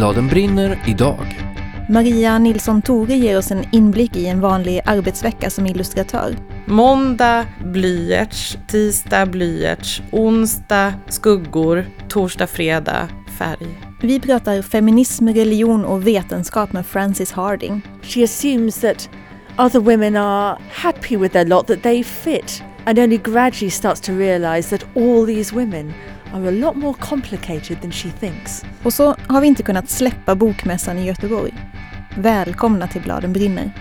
Bladen brinner idag. Maria Nilsson Tore ger oss en inblick i en vanlig arbetsvecka som illustratör. Måndag blyerts, tisdag blyerts, onsdag skuggor, torsdag, fredag färg. Vi pratar feminism, religion och vetenskap med Frances Harding. She assumes that other women are happy with their lot, that they fit, and only gradually starts to realize that all these women are a lot more complicated than she thinks. Och så har vi inte kunnat släppa Bokmässan i Göteborg. Välkomna till Bladen brinner.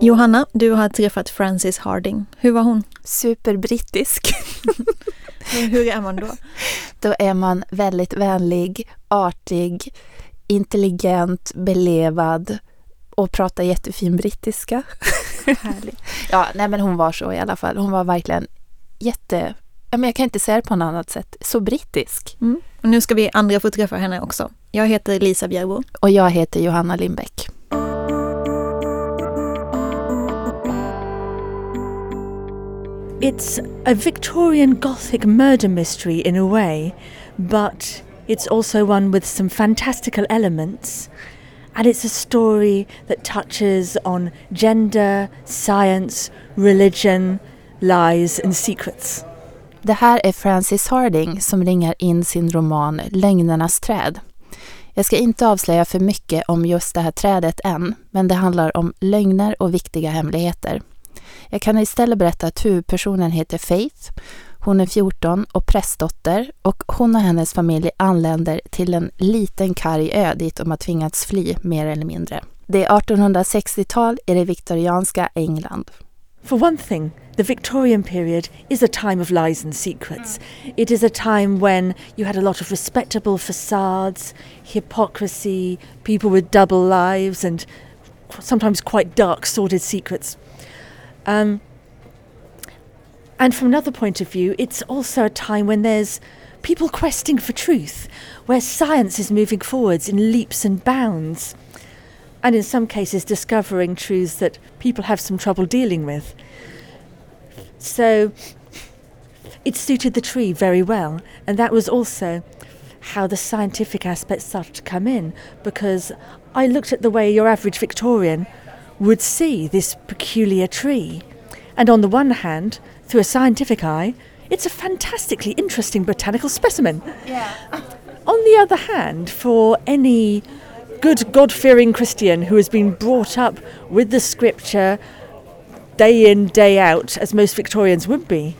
Johanna, du har träffat Frances Harding. Hur var hon? Superbrittisk. Hur är man då? Då är man väldigt vänlig, artig, intelligent, belevad och pratar jättefin brittiska. Härligt. ja, nej men hon var så i alla fall. Hon var verkligen jätte... jag kan inte säga det på något annat sätt. Så brittisk. Mm. Och nu ska vi andra få träffa henne också. Jag heter Lisa Bjärbo. Och jag heter Johanna Lindbäck. It's a Victorian Gothic murder mystery in a way, but it's also one with some fantastical elements. And it's a story that touches on gender, science, religion, lies and secrets. Det här är Frances Harding som ringar in sin roman Lögnernas träd. Jag ska inte avslöja för mycket om just det här trädet än, men det handlar om lögner och viktiga hemligheter. Jag kan istället berätta att huvudpersonen heter Faith. Hon är 14 och prästdotter och hon och hennes familj anländer till en liten karg ö dit de har tvingats fly mer eller mindre. Det är 1860-tal i det viktorianska England. For one thing, the Victorian period is a time of lies and secrets. It is a time when you had a lot of respectable facades, hypocrisy, people with double lives, and sometimes quite dark, sordid secrets. Um, and from another point of view, it's also a time when there's people questing for truth, where science is moving forwards in leaps and bounds, and in some cases discovering truths that people have some trouble dealing with. So it suited the tree very well, and that was also how the scientific aspects started to come in because I looked at the way your average Victorian would see this peculiar tree. And on the one hand, through a scientific eye, it's a fantastically interesting botanical specimen. Yeah. on the other hand, for any good God fearing Christian who has been brought up with the scripture day in, day out, as most Victorians would be,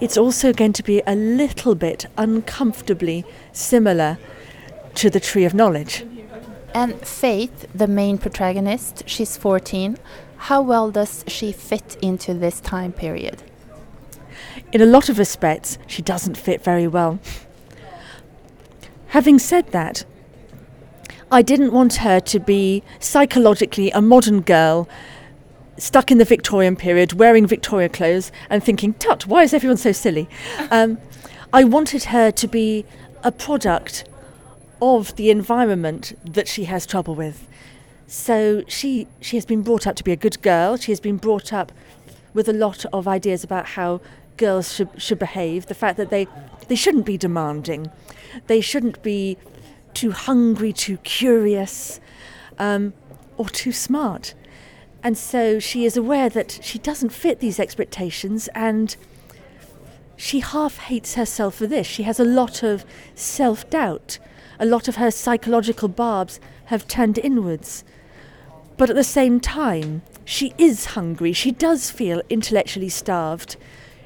it's also going to be a little bit uncomfortably similar to the tree of knowledge. And Faith, the main protagonist, she's 14. How well does she fit into this time period? In a lot of respects, she doesn't fit very well. Having said that, I didn't want her to be psychologically a modern girl stuck in the Victorian period, wearing Victoria clothes and thinking, tut, why is everyone so silly? Um, I wanted her to be a product of the environment that she has trouble with. So she she has been brought up to be a good girl. She has been brought up with a lot of ideas about how girls should should behave. The fact that they they shouldn't be demanding, they shouldn't be too hungry, too curious, um, or too smart. And so she is aware that she doesn't fit these expectations and she half hates herself for this. She has a lot of self doubt a lot of her psychological barbs have turned inwards. But at the same time, she is hungry. She does feel intellectually starved.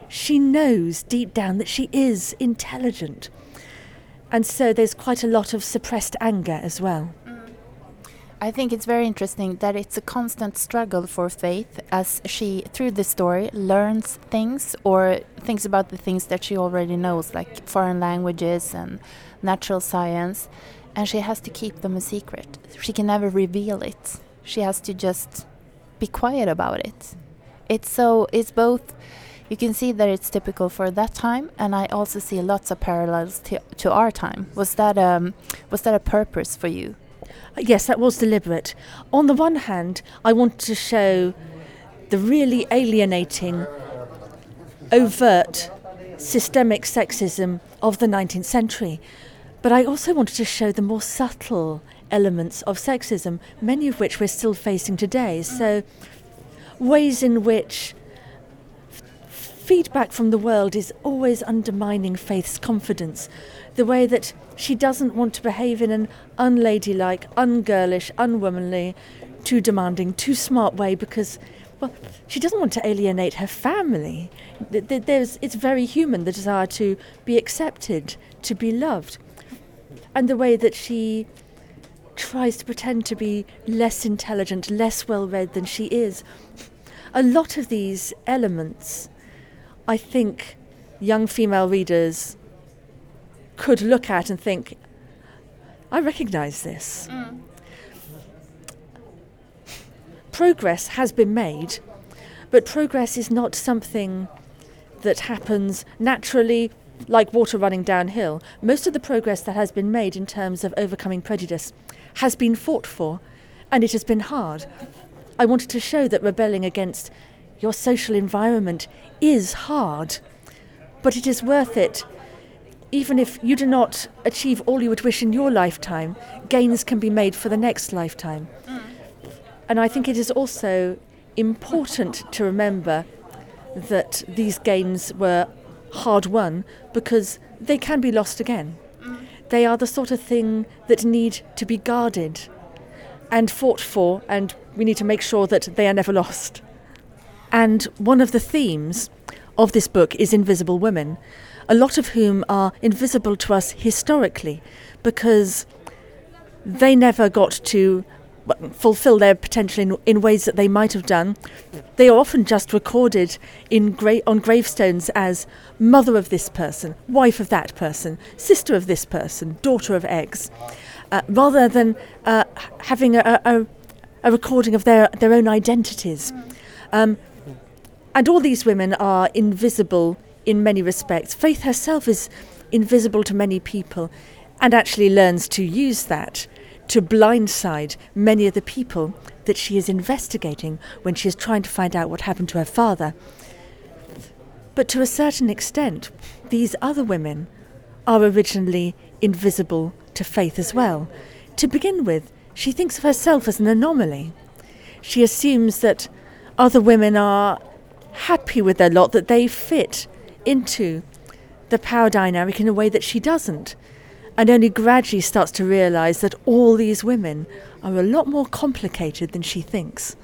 She knows deep down that she is intelligent. And so there's quite a lot of suppressed anger as well. I think it's very interesting that it's a constant struggle for Faith as she, through the story, learns things or thinks about the things that she already knows, like foreign languages and natural science, and she has to keep them a secret. She can never reveal it. She has to just be quiet about it. It's so, it's both, you can see that it's typical for that time, and I also see lots of parallels to, to our time. Was that, um, was that a purpose for you? Yes, that was deliberate. On the one hand, I wanted to show the really alienating, overt, systemic sexism of the 19th century. But I also wanted to show the more subtle elements of sexism, many of which we're still facing today. So, ways in which feedback from the world is always undermining Faith's confidence. The way that she doesn't want to behave in an unladylike, ungirlish, unwomanly, too demanding, too smart way because, well, she doesn't want to alienate her family. There's, it's very human, the desire to be accepted, to be loved. And the way that she tries to pretend to be less intelligent, less well read than she is. A lot of these elements I think young female readers could look at and think, I recognise this. Mm. Progress has been made, but progress is not something that happens naturally like water running downhill. Most of the progress that has been made in terms of overcoming prejudice has been fought for, and it has been hard. I wanted to show that rebelling against your social environment is hard, but it is worth it. Even if you do not achieve all you would wish in your lifetime, gains can be made for the next lifetime. Mm. And I think it is also important to remember that these gains were hard won because they can be lost again. Mm. They are the sort of thing that need to be guarded and fought for, and we need to make sure that they are never lost. And one of the themes of this book is invisible women, a lot of whom are invisible to us historically because they never got to fulfill their potential in, in ways that they might have done. They are often just recorded in gra- on gravestones as mother of this person, wife of that person, sister of this person, daughter of X, uh, rather than uh, having a, a, a, recording of their, their own identities. Um, and all these women are invisible in many respects. Faith herself is invisible to many people and actually learns to use that to blindside many of the people that she is investigating when she is trying to find out what happened to her father. But to a certain extent, these other women are originally invisible to Faith as well. To begin with, she thinks of herself as an anomaly. She assumes that other women are happy with their lot, that they fit into the power dynamic in a way that she doesn't. And only gradually starts to realize that all these women are a lot more complicated than she thinks.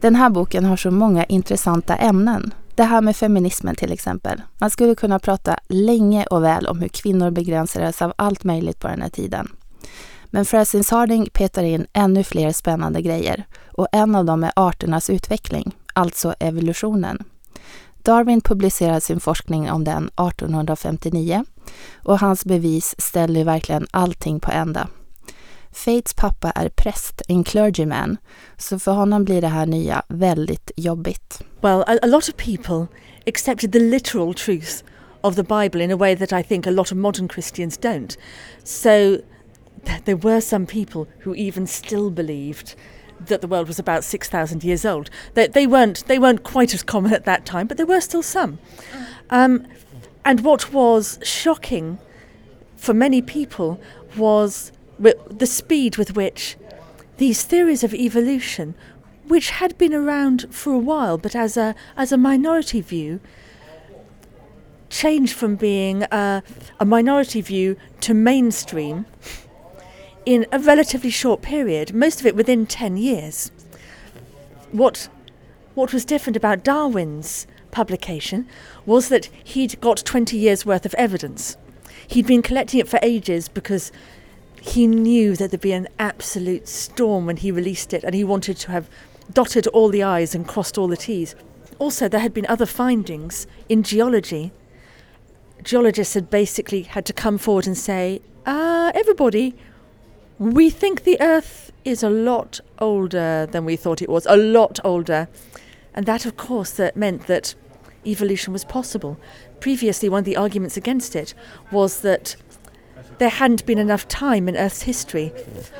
Den här boken har så många intressanta ämnen. Det här med feminismen till exempel. Man skulle kunna prata länge och väl om hur kvinnor begränsades av allt möjligt på den här tiden. Men Frances Harding petar in ännu fler spännande grejer och en av dem är arternas utveckling alltså evolutionen. Darwin publicerade sin forskning om den 1859 och hans bevis ställer verkligen allting på ända. Fates pappa är präst, en clergyman, så för honom blir det här nya väldigt jobbigt. Well, a, a lot of people accepted the literal truth of the Bible in a way that I think a lot of modern Christians don't. So there were some people who even still believed that the world was about 6,000 years old. They, they, weren't, they weren't quite as common at that time, but there were still some. Um, and what was shocking for many people was the speed with which these theories of evolution, which had been around for a while, but as a, as a minority view, changed from being a, a minority view to mainstream in a relatively short period, most of it within 10 years. What, what was different about Darwin's publication was that he'd got 20 years' worth of evidence. He'd been collecting it for ages because he knew that there'd be an absolute storm when he released it, and he wanted to have dotted all the I's and crossed all the T's. Also, there had been other findings in geology. Geologists had basically had to come forward and say, uh, everybody, we think the Earth is a lot older than we thought it was, a lot older. And that, of course, that meant that evolution was possible. Previously, one of the arguments against it was that there hadn't been enough time in Earth's history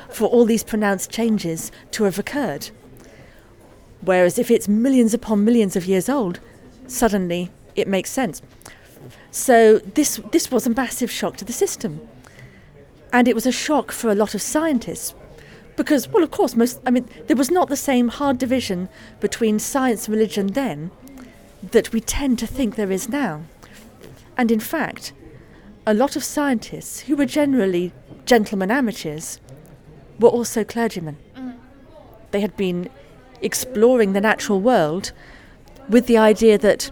for all these pronounced changes to have occurred. Whereas if it's millions upon millions of years old, suddenly it makes sense. So this this was a massive shock to the system. And it was a shock for a lot of scientists because well of course most I mean there was not the same hard division between science and religion then that we tend to think there is now. And in fact, a lot of scientists who were generally gentlemen amateurs were also clergymen. Mm. They had been exploring the natural world with the idea that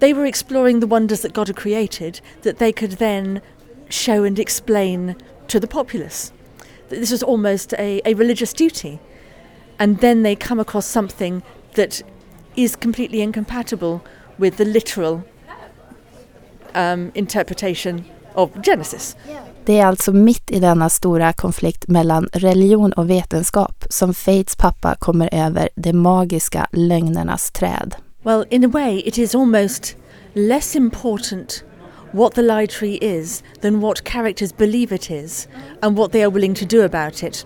they were exploring the wonders that God had created that they could then show and explain to the populace. That This was almost a, a religious duty. And then they come across something that is completely incompatible with the literal um, interpretation of Genesis. Det är alltså mitt i denna stora konflikt mellan religion och vetenskap som Fates pappa kommer över det magiska lögnernas träd. Well, in a way, it is almost less important what the lie tree is than what characters believe it is and what they are willing to do about it.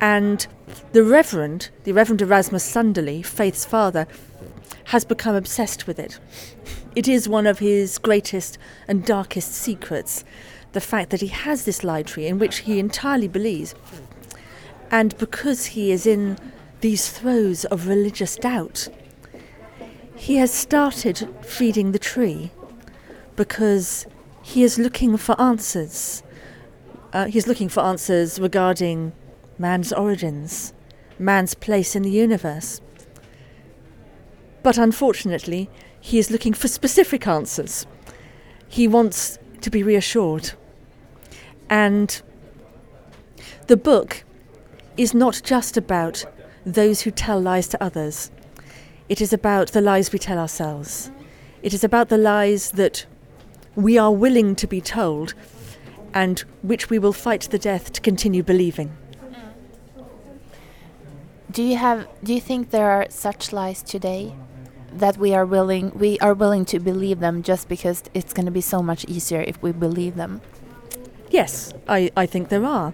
And the Reverend, the Reverend Erasmus Sunderley, Faith's father, has become obsessed with it. It is one of his greatest and darkest secrets, the fact that he has this lie tree in which he entirely believes. And because he is in these throes of religious doubt, he has started feeding the tree because he is looking for answers. Uh, he's looking for answers regarding man's origins, man's place in the universe. But unfortunately, he is looking for specific answers. He wants to be reassured. And the book is not just about those who tell lies to others. It is about the lies we tell ourselves. It is about the lies that we are willing to be told and which we will fight to the death to continue believing. Do you have do you think there are such lies today that we are willing we are willing to believe them just because it's going to be so much easier if we believe them? Yes, I, I think there are.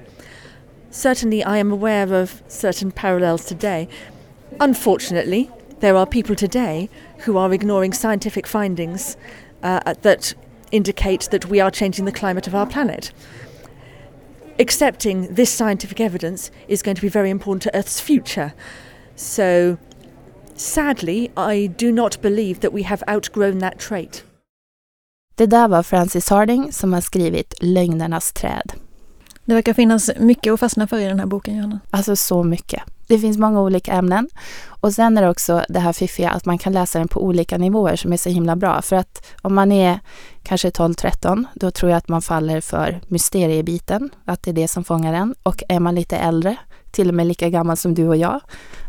Certainly, I am aware of certain parallels today. Unfortunately, there are people today who are ignoring scientific findings uh, that indicate that we are changing the climate of our planet. Accepting this scientific evidence is going to be very important to Earth's future. So, sadly, I do not believe that we have outgrown that trait. Det där var Francis Harding som har skrivit Lögnernas träd. Det verkar finnas mycket att fastna för i den här boken, Johanna. Alltså så mycket. Det finns många olika ämnen. Och sen är det också det här fiffiga att man kan läsa den på olika nivåer som är så himla bra. För att om man är kanske 12-13, då tror jag att man faller för mysteriebiten, att det är det som fångar en. Och är man lite äldre, till och med lika gammal som du och jag,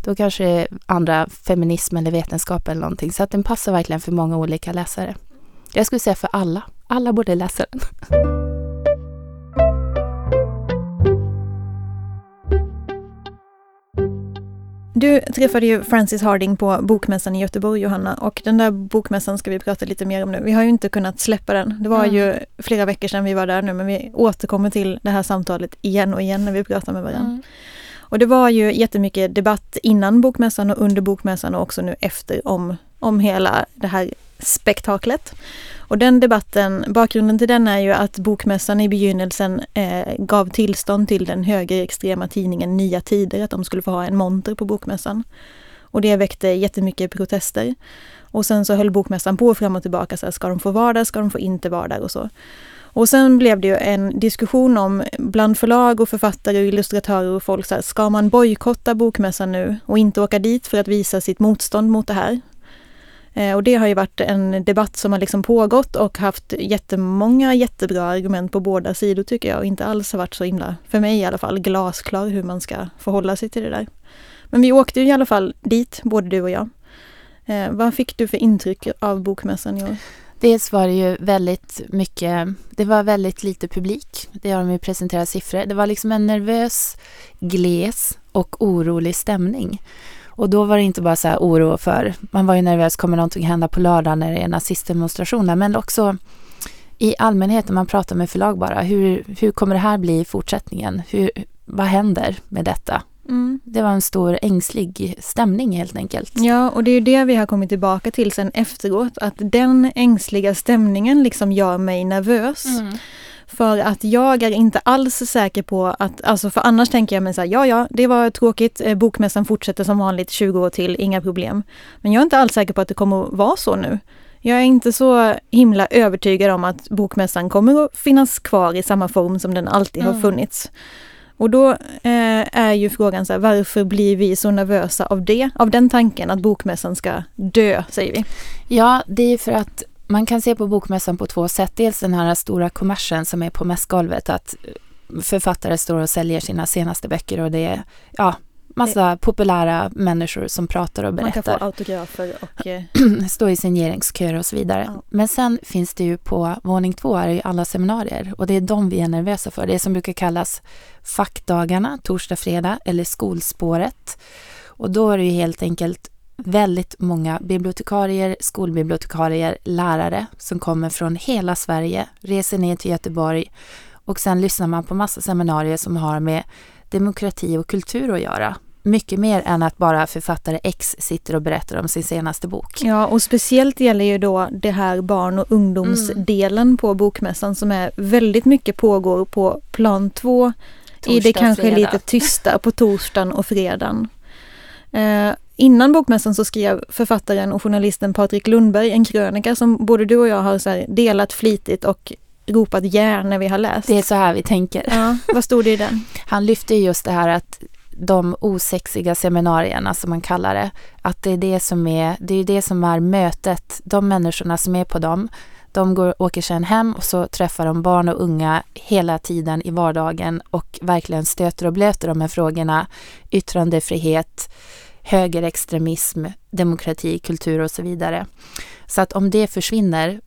då kanske det är andra feminism eller vetenskap eller någonting. Så att den passar verkligen för många olika läsare. Jag skulle säga för alla. Alla borde läsa den. Du träffade ju Francis Harding på Bokmässan i Göteborg, Johanna, och den där bokmässan ska vi prata lite mer om nu. Vi har ju inte kunnat släppa den. Det var Mm. ju flera veckor sedan vi var där nu, men vi återkommer till det här samtalet igen och igen när vi pratar med varandra. Och det var ju jättemycket debatt innan bokmässan och under bokmässan och också nu efter om, om hela det här spektaklet. Och den debatten, bakgrunden till den är ju att bokmässan i begynnelsen eh, gav tillstånd till den högerextrema tidningen Nya Tider att de skulle få ha en monter på bokmässan. Och det väckte jättemycket protester. Och sen så höll bokmässan på fram och tillbaka, så här, ska de få vara där, ska de få inte vara där och så. Och sen blev det ju en diskussion om bland förlag och författare och illustratörer och folk, så här, ska man bojkotta bokmässan nu och inte åka dit för att visa sitt motstånd mot det här? Eh, Och det har ju varit en debatt som har liksom pågått och haft jättemånga jättebra argument på båda sidor tycker jag och inte alls har varit så himla, för mig i alla fall, glasklar hur man ska förhålla sig till det där. Men vi åkte ju i alla fall dit, både du och jag. Eh, vad fick du för intryck av bokmässan i år? Dels var det ju väldigt mycket, det var väldigt lite publik. Det har de ju presenterat siffror. Det var liksom en nervös, gles och orolig stämning. Och då var det inte bara så här oro för, man var ju nervös, kommer någonting hända på lördag när det är nazistdemonstrationer, men också I allmänhet när man pratar med förlag bara, hur, hur kommer det här bli i fortsättningen? Hur, vad händer med detta? Mm. Det var en stor ängslig stämning helt enkelt. Ja, och det är ju det vi har kommit tillbaka till sen efteråt, att den ängsliga stämningen liksom gör mig nervös. Mm. För att jag är inte alls säker på att, alltså för annars tänker jag mig så här, ja ja, det var tråkigt, eh, bokmässan fortsätter som vanligt 20 år till, inga problem. Men jag är inte alls säker på att det kommer att vara så nu. Jag är inte så himla övertygad om att bokmässan kommer att finnas kvar i samma form som den alltid har Mm. funnits. Och då eh, är ju frågan så här, varför blir vi så nervösa av det? Av den tanken att bokmässan ska dö, säger vi. Ja, det är för att man kan se på bokmässan på två sätt. Dels den här stora kommersen som är på mässgolvet, att författare står och säljer sina senaste böcker och det är ja, massa populära människor som pratar och Man kan få berättar. autografer och eh, Stå i signeringsköer och så vidare. Ja. Men sen finns det ju på våning två är det ju alla seminarier och det är de vi är nervösa för. Det som brukar kallas fackdagarna, torsdag, fredag eller skolspåret. Och då är det ju helt enkelt väldigt många bibliotekarier, skolbibliotekarier, lärare som kommer från hela Sverige, reser ner till Göteborg och sen lyssnar man på massa seminarier som har med demokrati och kultur att göra. Mycket mer än att bara författare X sitter och berättar om sin senaste bok. Ja, och speciellt gäller ju då det här barn och ungdomsdelen på bokmässan som är väldigt mycket pågår på plan två i det Torsdag, kanske fredag. lite tysta på torsdagen och fredagen. Eh, innan bokmässan så skrev författaren och journalisten Patrik Lundberg en krönika som både du och jag har delat flitigt och ropat ja när vi har läst. Det är så här vi tänker. Ja, vad stod det i den? Han lyfter just det här att de osexiga seminarierna som man kallar det, att det är det som är, det är det som är mötet, de människorna som är på dem, de går, åker sen hem och så träffar de barn och unga hela tiden i vardagen och verkligen stöter och blöter de här frågorna, yttrandefrihet, högerextremism, demokrati, kultur och så vidare. Så att om det försvinner,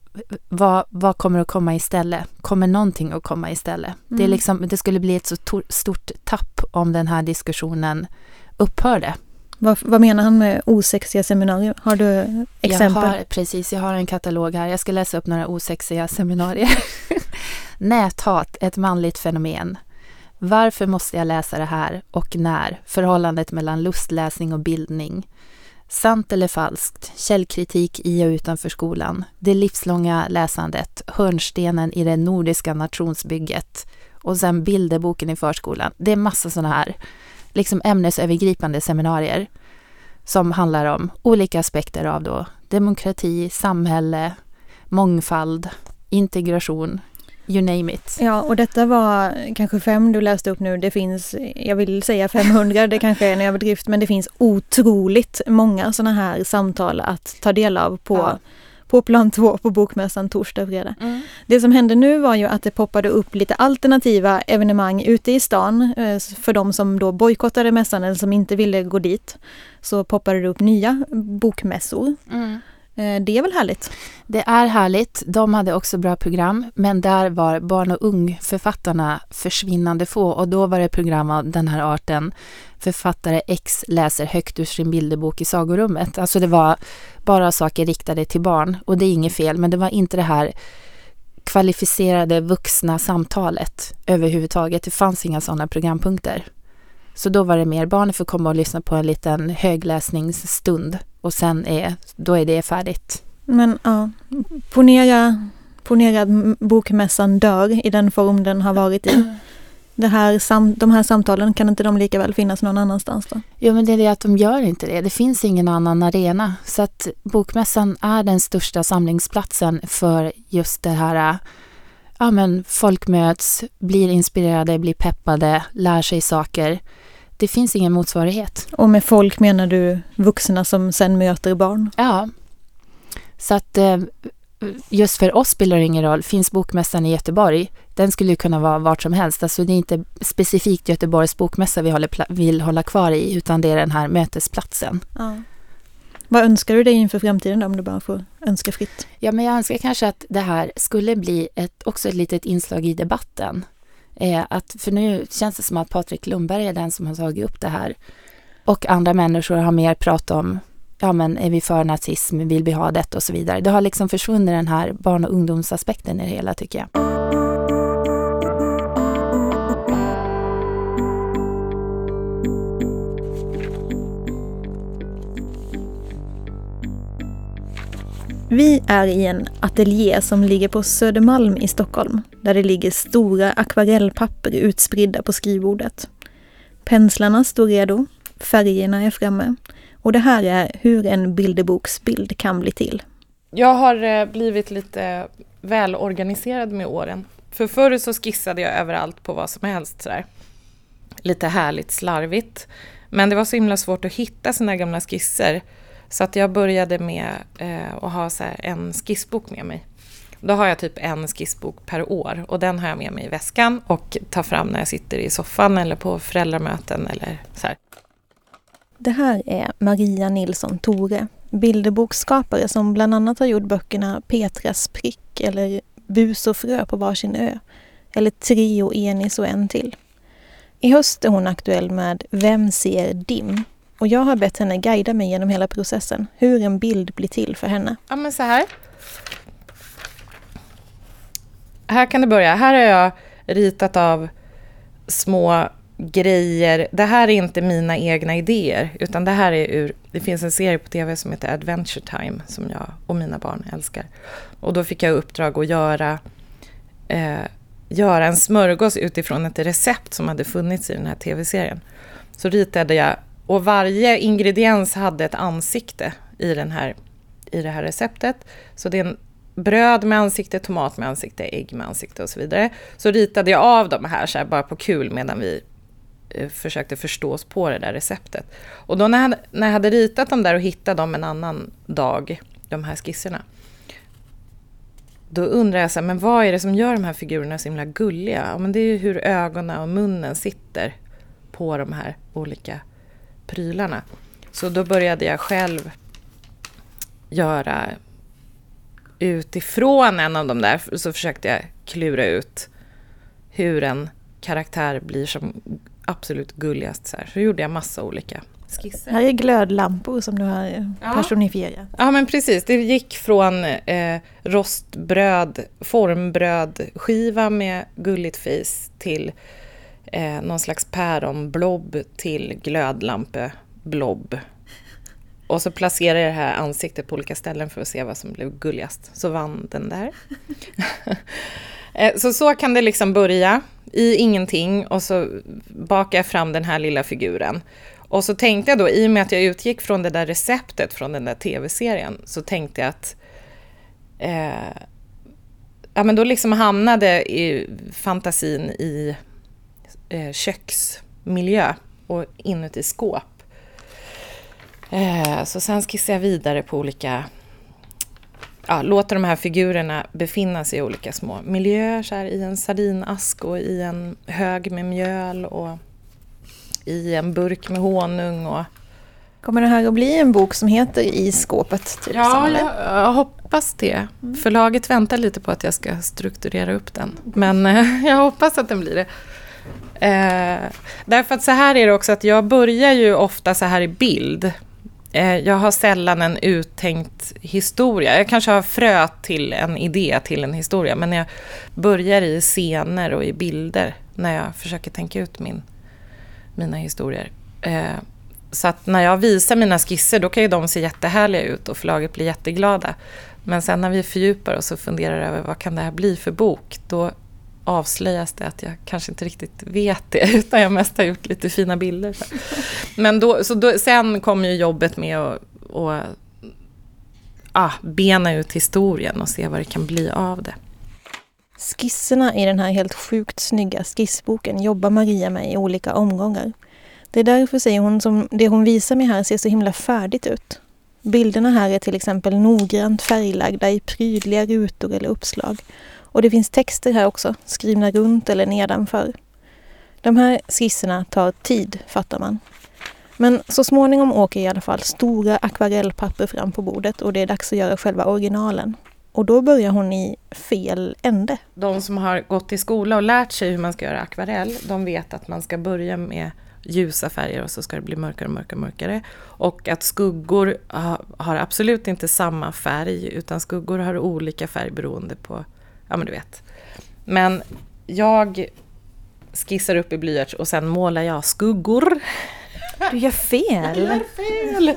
vad, vad kommer att komma istället? Kommer någonting att komma istället? Det, är Mm. liksom, det skulle bli ett så tor- stort tapp om den här diskussionen upphörde. Vad, vad menar han med osexiga seminarier? Har du exempel? Jag har, precis, jag har en katalog här. Jag ska läsa upp några osexiga seminarier. Näthat, ett manligt fenomen. Varför måste jag läsa det här och när? Förhållandet mellan lustläsning och bildning. Sant eller falskt? Källkritik i och utanför skolan. Det livslånga läsandet. Hörnstenen i det nordiska nationsbygget. Och sen bilderboken i förskolan. Det är massa sådana här liksom ämnesövergripande seminarier som handlar om olika aspekter av då demokrati, samhälle, mångfald, integration, you name it. Ja, och detta var kanske fem du läste upp nu. Det finns, jag vill säga 500, det kanske är en överdrift, men det finns otroligt många sådana här samtal att ta del av på, Ja. på plan två på Bokmässan torsdag och fredag. Det som hände nu var ju att det poppade upp lite alternativa evenemang ute i stan eh, för de som då bojkottade mässan eller som inte ville gå dit. Så poppade det upp nya bokmässor. Mm. Eh, det är väl härligt? Det är härligt. De hade också bra program, men där var barn och ungförfattarna försvinnande få och då var det program av den här arten. Författare X läser högt ur sin bilderbok i sagorummet. Alltså det var bara saker riktade till barn och det är inget fel, men det var inte det här kvalificerade vuxna samtalet överhuvudtaget. Det fanns inga sådana programpunkter. Så då var det mer barnen får komma och lyssna på en liten högläsningsstund och sen är, då är det färdigt. Men ja, ponera, ponera att bokmässan dör i den form den har varit i. Det här sam, de här samtalen, kan inte de lika väl finnas någon annanstans då? Jo, men det är det att de gör inte det. Det finns ingen annan arena. Så att Bokmässan är den största samlingsplatsen för just det här ja, men folk möts, blir inspirerade, blir peppade, lär sig saker. Det finns ingen motsvarighet. Och med folk menar du vuxna som sen möter barn? Ja. Så att eh, just för oss spelar det ingen roll. Finns Bokmässan i Göteborg, den skulle ju kunna vara vart som helst. Alltså det är inte specifikt Göteborgs bokmässa vi håller, vill hålla kvar i, utan det är den här mötesplatsen. Ja. Vad önskar du dig inför framtiden då, om du bara får önska fritt? Ja, men jag önskar kanske att det här skulle bli ett, också ett litet inslag i debatten. Eh, att, för nu känns det som att Patrik Lundberg är den som har tagit upp det här. Och andra människor har mer pratat om ja men är vi för nazism, vill vi ha detta och så vidare. Det har liksom försvunnit den här barn och ungdomsaspekten i det hela tycker jag. Vi är i en ateljé som ligger på Södermalm i Stockholm, där det ligger stora akvarellpapper utspridda på skrivbordet. Penslarna står redo, färgerna är framme och det här är hur en bilderboksbild kan bli till. Jag har eh, blivit lite välorganiserad med åren. För förr så skissade jag överallt på vad som helst sådär. Lite härligt slarvigt. Men det var så himla svårt att hitta sina gamla skisser. Så att jag började med eh, att ha så en skissbok med mig. Då har jag typ en skissbok per år och den har jag med mig i väskan och tar fram när jag sitter i soffan eller på föräldramöten eller så här. Det här är Maria Nilsson Tore, bilderboksskapare som bland annat har gjort böckerna Petras prick eller Bus och frö på varsin ö eller Trio Enis och en till. I höst är hon aktuell med Vem ser dim? Och jag har bett henne guida mig genom hela processen, hur en bild blir till för henne. Ja men så här. Här kan det börja. Här har jag ritat av små grejer. Det här är inte mina egna idéer, utan det här är ur... Det finns en serie på tv som heter Adventure Time, som jag och mina barn älskar. Och då fick jag uppdrag att göra, eh, göra en smörgås utifrån ett recept som hade funnits i den här tv-serien. Så ritade jag, och varje ingrediens hade ett ansikte i, den här, i det här receptet. Så det är en bröd med ansikte, tomat med ansikte, ägg med ansikte och så vidare. Så ritade jag av de här, så här bara på kul medan vi eh, försökte förstå oss på det där receptet. Och då när jag, hade, när jag hade ritat dem där och hittat dem en annan dag, de här skisserna, då undrar jag så här, men vad är det som gör de här figurerna så himla gulliga? Ja, men det är ju hur ögonen och munnen sitter på de här olika prylarna. Så då började jag själv göra utifrån en av de där, så försökte jag klura ut hur en karaktär blir som absolut gulligast. Så, här. så gjorde jag massa olika skisser. Här är glödlampor som du har personifierat. Ja men precis, det gick från eh, rostbröd, formbrödskiva med gulligt face till eh, någon slags päronblob till glödlampeblob. Och så placerade jag det här ansiktet på olika ställen för att se vad som blev gulligast. Så vann den där. Eh, så så kan det liksom börja i ingenting och så bakar jag fram den här lilla figuren. Och så tänkte jag då, i och med att jag utgick från det där receptet från den där tv-serien, så tänkte jag att eh, ja, men då liksom hamnade i fantasin i eh, köksmiljö och inuti skåp. Eh, så sen skissade jag vidare på olika ja, låter de här figurerna befinna sig i olika små miljöer, så här, i en sardinask och i en hög med mjöl och i en burk med honung. Och... Kommer det här att bli en bok som heter I skåpet? Typ, ja, jag, jag, hoppas det. Mm. Förlaget väntar lite på att jag ska strukturera upp den. Men eh, jag hoppas att den blir det. Eh, därför att så här är det också att jag börjar ju ofta så här i bild. Eh, jag har sällan en uttänkt historia. Jag kanske har frö till en idé till en historia, men jag börjar i scener och i bilder när jag försöker tänka ut min, mina historier. Eh, så att när jag visar mina skisser, då kan ju de se jättehärliga ut och förlaget blir jätteglada. Men sen när vi fördjupar oss och funderar över vad kan det här bli för bok, då avslöjas det att jag kanske inte riktigt vet det, utan jag mest har gjort lite fina bilder. Men då, så då, sen kom ju jobbet med att och, ah, bena ut historien och se vad det kan bli av det. Skisserna i den här helt sjukt snygga skissboken jobbar Maria med i olika omgångar. Det är därför, säger hon, som det hon visar mig här ser så himla färdigt ut. Bilderna här är till exempel noggrant färglagda i prydliga rutor eller uppslag och det finns texter här också, skrivna runt eller nedanför. De här skisserna tar tid, fattar man. Men så småningom åker i alla fall stora akvarellpapper fram på bordet och det är dags att göra själva originalen. Och då börjar hon i fel ände. De som har gått i skola och lärt sig hur man ska göra akvarell, de vet att man ska börja med ljusa färger och så ska det bli mörkare och mörkare och mörkare. Och att skuggor har absolut inte samma färg utan skuggor har olika färg beroende på, ja men du vet. Men jag skissar upp i blyerts och sen målar jag skuggor. Du gör fel! Jag gör fel!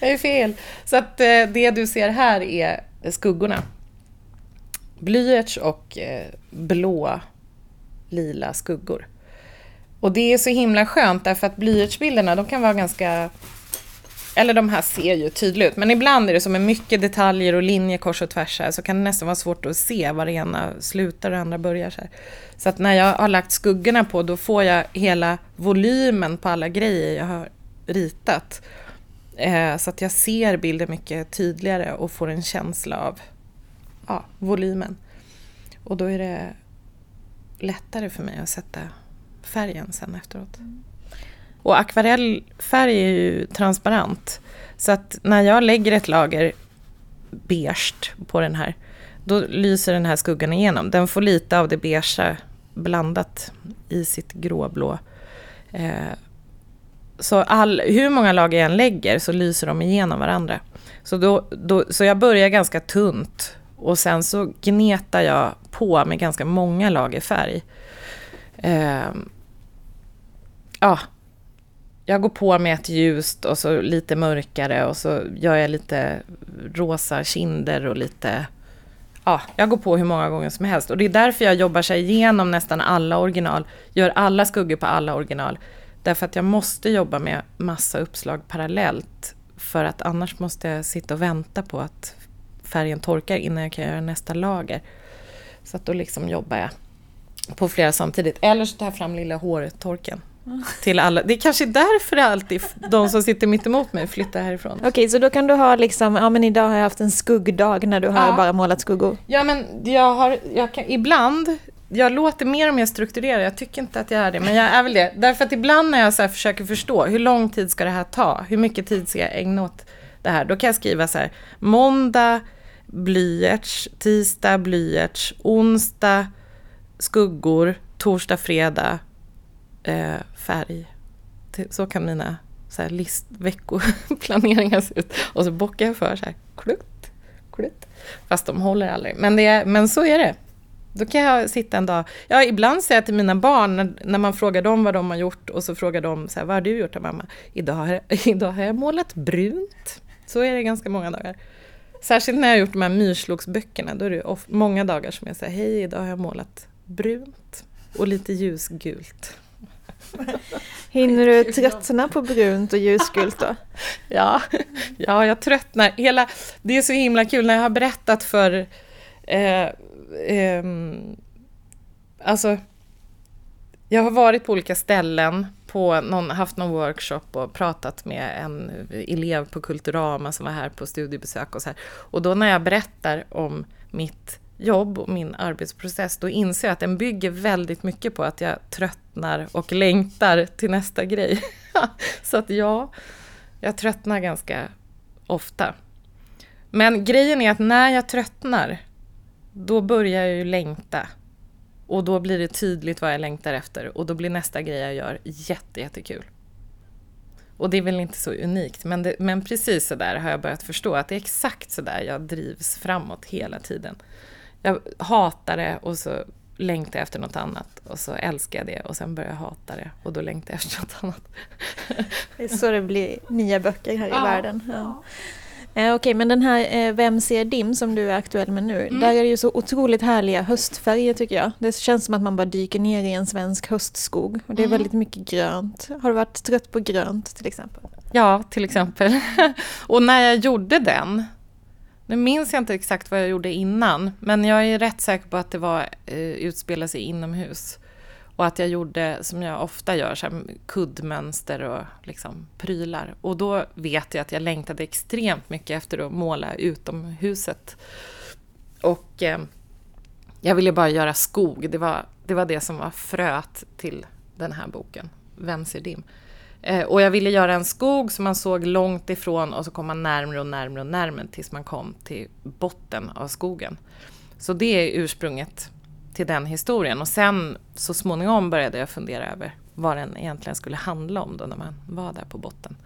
Jag gör fel. Så att eh, det du ser här är skuggorna. Blyerts och eh, blå, lila skuggor. Och det är så himla skönt därför att blyertsbilderna de kan vara ganska eller de här ser ju tydligt ut, men ibland är det som med mycket detaljer och linjer kors och tvärs här, så kan det nästan vara svårt att se var det ena slutar och det andra börjar. Så, här. så att när jag har lagt skuggorna på, då får jag hela volymen på alla grejer jag har ritat. Eh, så att jag ser bilden mycket tydligare och får en känsla av ja, volymen. Och då är det lättare för mig att sätta färgen sen efteråt. Mm. Och akvarellfärg är ju transparent. Så att när jag lägger ett lager beige på den här, då lyser den här skuggan igenom. Den får lite av det beige blandat i sitt gråblå. Eh, så all, hur många lager jag än lägger så lyser de igenom varandra. Så, då, då, så jag börjar ganska tunt och sen så gnetar jag på med ganska många lager färg. Eh, ja, jag går på med ett ljust och så lite mörkare och så gör jag lite rosa kinder och lite... Ja, jag går på hur många gånger som helst. Och det är därför jag jobbar sig igenom nästan alla original, gör alla skuggor på alla original. Därför att jag måste jobba med massa uppslag parallellt. För att annars måste jag sitta och vänta på att färgen torkar innan jag kan göra nästa lager. Så att då liksom jobbar jag på flera samtidigt. Eller så tar jag fram lilla hårtorken till alla. Det är kanske därför det alltid de som sitter mitt emot mig flyttar härifrån. Okej, okay, så då kan du ha liksom, ja men idag har jag haft en skuggdag när du har ja. bara målat skuggor. Ja men jag har, jag kan, ibland, jag låter mer och mer strukturerad, jag tycker inte att jag är det, men jag är väl det. Därför att ibland när jag så försöker förstå, hur lång tid ska det här ta? Hur mycket tid ska jag ägna åt det här? Då kan jag skriva så här, måndag blyerts, tisdag blyerts, onsdag skuggor, torsdag, fredag eh, färg. Så kan mina så här, list, veckoplaneringar se ut. Och så bockar jag för så här, klutt, klutt. Fast de håller aldrig. Men, det, men så är det. Då kan jag sitta en dag. Ja, ibland säger jag till mina barn när, när man frågar dem vad de har gjort och så frågar de så här, vad har du gjort mamma? Idag har, jag, idag har jag målat brunt. Så är det ganska många dagar. Särskilt när jag har gjort de här myrslågsböckerna. Då är det många dagar som jag säger, hej idag har jag målat brunt och lite ljusgult. Hinner du tröttna på brunt och ljusgult då? ja, ja, jag tröttnar. Hela, det är så himla kul när jag har berättat för... Eh, eh, alltså, jag har varit på olika ställen, på någon, haft någon workshop och pratat med en elev på Kulturama som var här på studiebesök och så här. Och då när jag berättar om mitt jobb och min arbetsprocess, då inser jag att den bygger väldigt mycket på att jag tröttnar och längtar till nästa grej. så att ja, jag tröttnar ganska ofta. Men grejen är att när jag tröttnar, då börjar jag ju längta. Och då blir det tydligt vad jag längtar efter och då blir nästa grej jag gör jätte, jättekul. Och det är väl inte så unikt, men, det, men precis så där har jag börjat förstå att det är exakt så där jag drivs framåt hela tiden jag hatar det och så längtar jag efter något annat och så älskar jag det och sen börjar jag hata det och då längtar jag efter något annat. Det är så det blir nya böcker här i ja. världen. Ja. Eh, Okej, men den här eh, Vem ser dim som du är aktuell med nu, mm. där är det ju så otroligt härliga höstfärger tycker jag. Det känns som att man bara dyker ner i en svensk höstskog. Och det är mm. väldigt mycket grönt. Har du varit trött på grönt till exempel? Ja, till exempel. och när jag gjorde den nu minns jag inte exakt vad jag gjorde innan, men jag är rätt säker på att det var eh, utspela sig inomhus. Och att jag gjorde, som jag ofta gör, så här, kuddmönster och liksom prylar. Och då vet jag att jag längtade extremt mycket efter att måla utomhuset. Och eh, jag ville bara göra skog. Det var, det var det som var fröet till den här boken, Vem ser dim? Eh, och jag ville göra en skog som man såg långt ifrån och så kom man närmre och närmre och närmre tills man kom till botten av skogen. Så det är ursprunget till den historien. Och sen så småningom började jag fundera över vad den egentligen skulle handla om då när man var där på botten.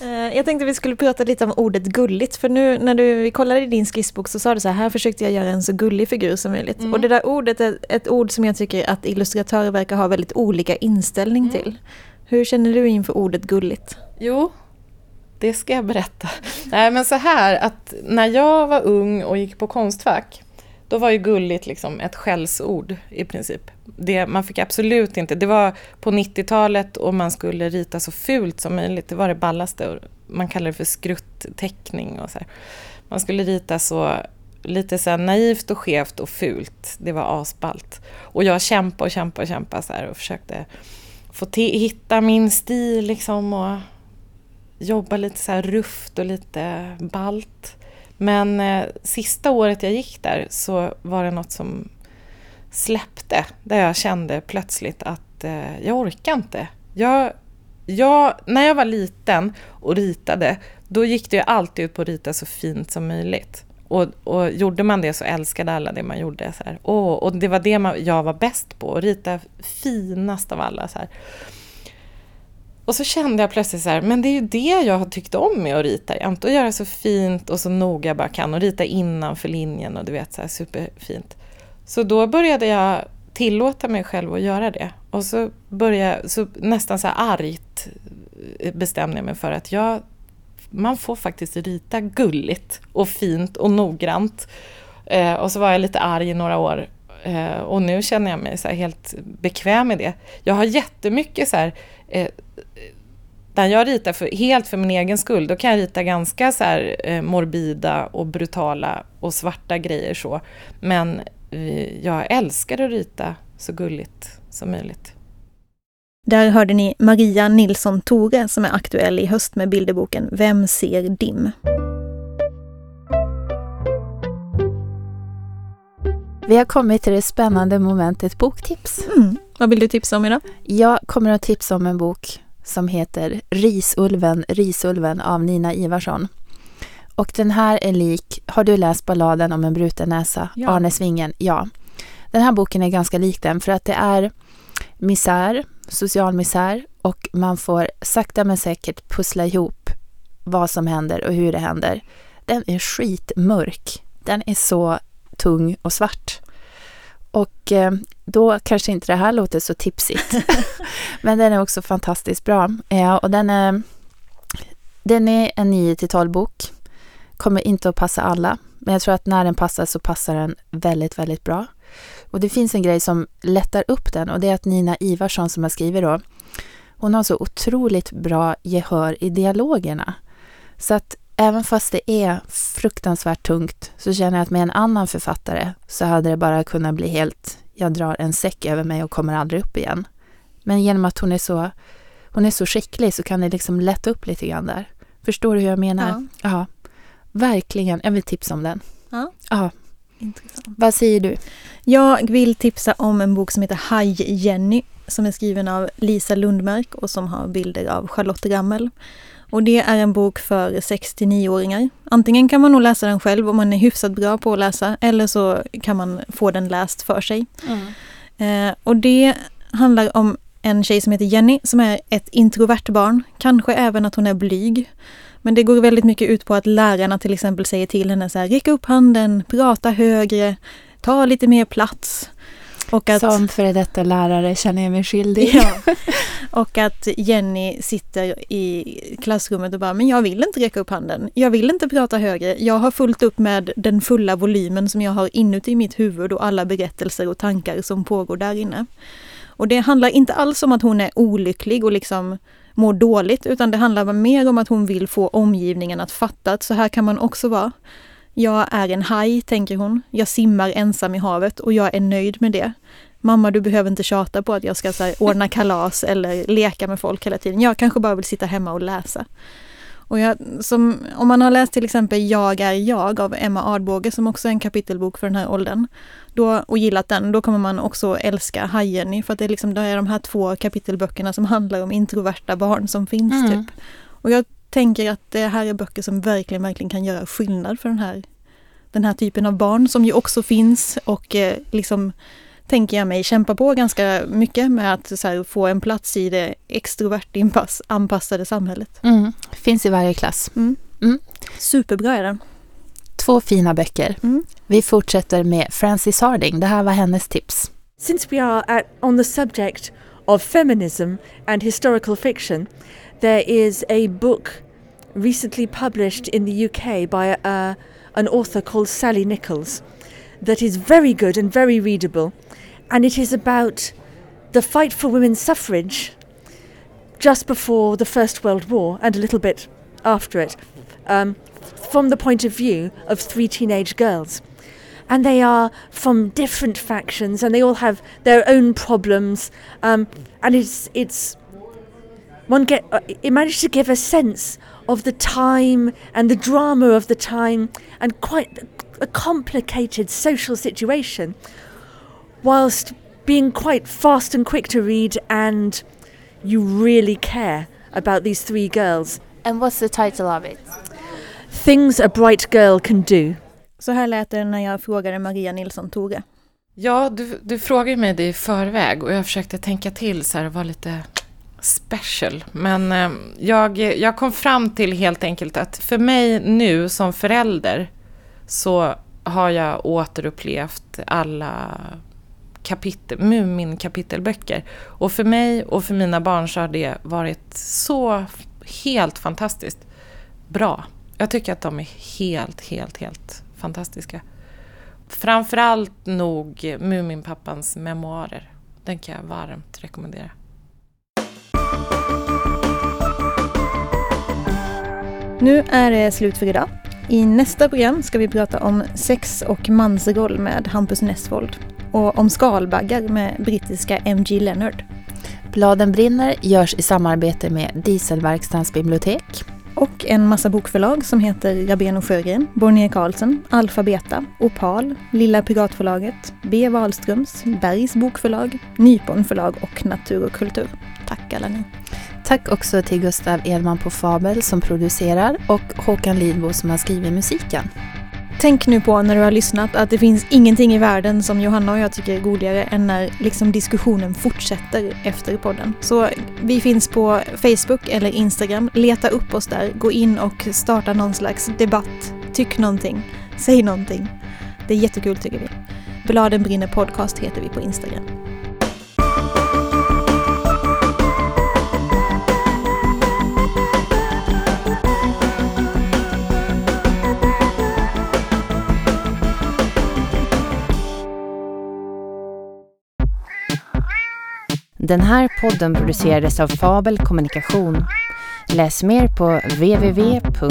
Eh, jag tänkte vi skulle prata lite om ordet gulligt, för nu när du kollade i din skissbok så sa du så här, här försökte jag göra en så gullig figur som möjligt. Mm. Och det där ordet är ett ord som jag tycker att illustratörer verkar ha väldigt olika inställning Mm. till. Hur känner du inför ordet gulligt? Jo, det ska jag berätta. Nej, men så här att när jag var ung och gick på Konstfack, då var ju gulligt liksom ett skällsord i princip. Det, man fick absolut inte, det var på 90-talet och man skulle rita så fult som möjligt, det var det ballaste. Man kallade det för skruttteckning och så här. Man skulle rita så lite så här naivt och skevt och fult. Det var asballt. Och jag kämpade och kämpade och kämpade så här och försökte få hitta min stil liksom och jobba lite så här rufft och lite balt. Men eh, sista året jag gick där så var det något som släppte. Där jag kände plötsligt att eh, jag orkar inte. Jag, jag, när jag var liten och ritade, då gick det ju alltid ut på att rita så fint som möjligt. Och, och gjorde man det så älskade alla det man gjorde. Så här. Åh, och det var det man, jag var bäst på, att rita finast av alla. Så här. Och så kände jag plötsligt så här, men det är ju det jag har tyckt om med att rita jämt. Att göra så fint och så noga jag bara kan och rita innanför linjen och du vet så här superfint. Så då började jag tillåta mig själv att göra det. Och så började jag, så nästan så här argt bestämde jag mig för att jag, man får faktiskt rita gulligt och fint och noggrant. Eh, och så var jag lite arg i några år eh, och nu känner jag mig så här helt bekväm med det. Jag har jättemycket så här eh, när jag ritar för, helt för min egen skull, då kan jag rita ganska så här, eh, morbida och brutala och svarta grejer så. Men eh, jag älskar att rita så gulligt som möjligt. Där hörde ni Maria Nilsson Tore som är aktuell i höst med bilderboken Vem ser dim? Vi har kommit till det spännande momentet boktips. Mm. Vad vill du tipsa om idag? Jag kommer att tipsa om en bok som heter Risulven, Risulven av Nina Ivarsson. Och den här är lik, har du läst balladen om en bruten näsa? Ja. Arne Svingen? Ja. Den här boken är ganska lik den för att det är misär, social misär och man får sakta men säkert pussla ihop vad som händer och hur det händer. Den är skitmörk. Den är så tung och svart. Och eh, då kanske inte det här låter så tipsigt. Men den är också fantastiskt bra. Ja, och den är, den är en 9-12 bok. Kommer inte att passa alla. Men jag tror att när den passar så passar den väldigt, väldigt bra. Och det finns en grej som lättar upp den och det är att Nina Ivarsson som har skrivit då, hon har så otroligt bra gehör i dialogerna. Så att även fast det är fruktansvärt tungt så känner jag att med en annan författare så hade det bara kunnat bli helt, jag drar en säck över mig och kommer aldrig upp igen. Men genom att hon är så, hon är så skicklig så kan det liksom lätta upp lite grann där. Förstår du hur jag menar? Ja. ja. Verkligen, jag vill tipsa om den. Ja. Ja, Intressant. vad säger du? Jag vill tipsa om en bok som heter Haj-Jenny som är skriven av Lisa Lundmark och som har bilder av Charlotte Rammel. Och det är en bok för 6-9-åringar. Antingen kan man nog läsa den själv om man är hyfsat bra på att läsa eller så kan man få den läst för sig. Eh, och det handlar om en tjej som heter Jenny som är ett introvert barn. Kanske även att hon är blyg. Men det går väldigt mycket ut på att lärarna till exempel säger till henne så här, räck upp handen, prata högre, ta lite mer plats. Och att, Som före detta lärare känner jag mig skyldig. ja, och att Jenny sitter i klassrummet och bara, men jag vill inte räcka upp handen. Jag vill inte prata högre. Jag har fullt upp med den fulla volymen som jag har inuti mitt huvud och alla berättelser och tankar som pågår där inne. Och det handlar inte alls om att hon är olycklig och liksom mår dåligt, utan det handlar mer om att hon vill få omgivningen att fatta att så här kan man också vara. Jag är en haj, tänker hon. Jag simmar ensam i havet och jag är nöjd med det. Mamma, du behöver inte tjata på att jag ska så här, ordna kalas eller leka med folk hela tiden. Jag kanske bara vill sitta hemma och läsa. Och jag, som, om man har läst till exempel Jag är jag av Emma Ardbåge som också är en kapitelbok för den här åldern då, och gillat den, då kommer man också älska Hajenny för att det är, liksom, det är de här två kapitelböckerna som handlar om introverta barn som finns. Mm. typ. Och jag tänker att det här är böcker som verkligen, verkligen kan göra skillnad för den här, den här typen av barn som ju också finns och eh, liksom tänker jag mig, kämpa på ganska mycket med att här, få en plats i det extrovert anpassade samhället. Mm. Finns i varje klass. Mm. Mm. Superbra är den. Två fina böcker. Mm. Vi fortsätter med Frances Harding. Det här var hennes tips. Since we are at, on the subject of feminism and historical fiction, there is a book recently published in the UK by uh, an author called Sally Nichols that is very good and very readable. And it is about the fight for women's suffrage just before the First World War and a little bit after it, um, from the point of view of three teenage girls. And they are from different factions, and they all have their own problems. Um, and it's it's one get uh, it managed to give a sense of the time and the drama of the time and quite a complicated social situation whilst being quite fast and quick to read and you really care about these three girls. And what's the title of it? Things a bright girl can do. Så här lät det när jag frågade Maria Nilsson Tore. Ja, du, du frågade mig det i förväg och jag försökte tänka till så här och vara lite special. Men eh, jag, jag kom fram till helt enkelt att för mig nu som förälder så har jag återupplevt alla kapitel, Mumin-kapitelböcker. Och för mig och för mina barn så har det varit så helt fantastiskt bra. Jag tycker att de är helt, helt, helt fantastiska. Framförallt nog Muminpappans memoarer. Den kan jag varmt rekommendera. Nu är det slut för idag. I nästa program ska vi prata om sex och mansroll med Hampus Nessvold och om skalbaggar med brittiska MG Leonard. Bladen brinner görs i samarbete med Dieselverkstadens bibliotek. Och en massa bokförlag som heter Rabén och Sjögren, Bonnier Carlsen, Alfabeta, Opal, Lilla Piratförlaget, B. Wahlströms, Bergs bokförlag, Nypon förlag och Natur och kultur. Tack alla ni! Tack också till Gustav Edman på Fabel som producerar och Håkan Lidbo som har skrivit musiken. Tänk nu på när du har lyssnat att det finns ingenting i världen som Johanna och jag tycker är godligare än när liksom diskussionen fortsätter efter podden. Så vi finns på Facebook eller Instagram. Leta upp oss där. Gå in och starta någon slags debatt. Tyck någonting. Säg någonting. Det är jättekul tycker vi. Bladen brinner podcast heter vi på Instagram. Den här podden producerades av Fabel Kommunikation. Läs mer på www.fabel.se.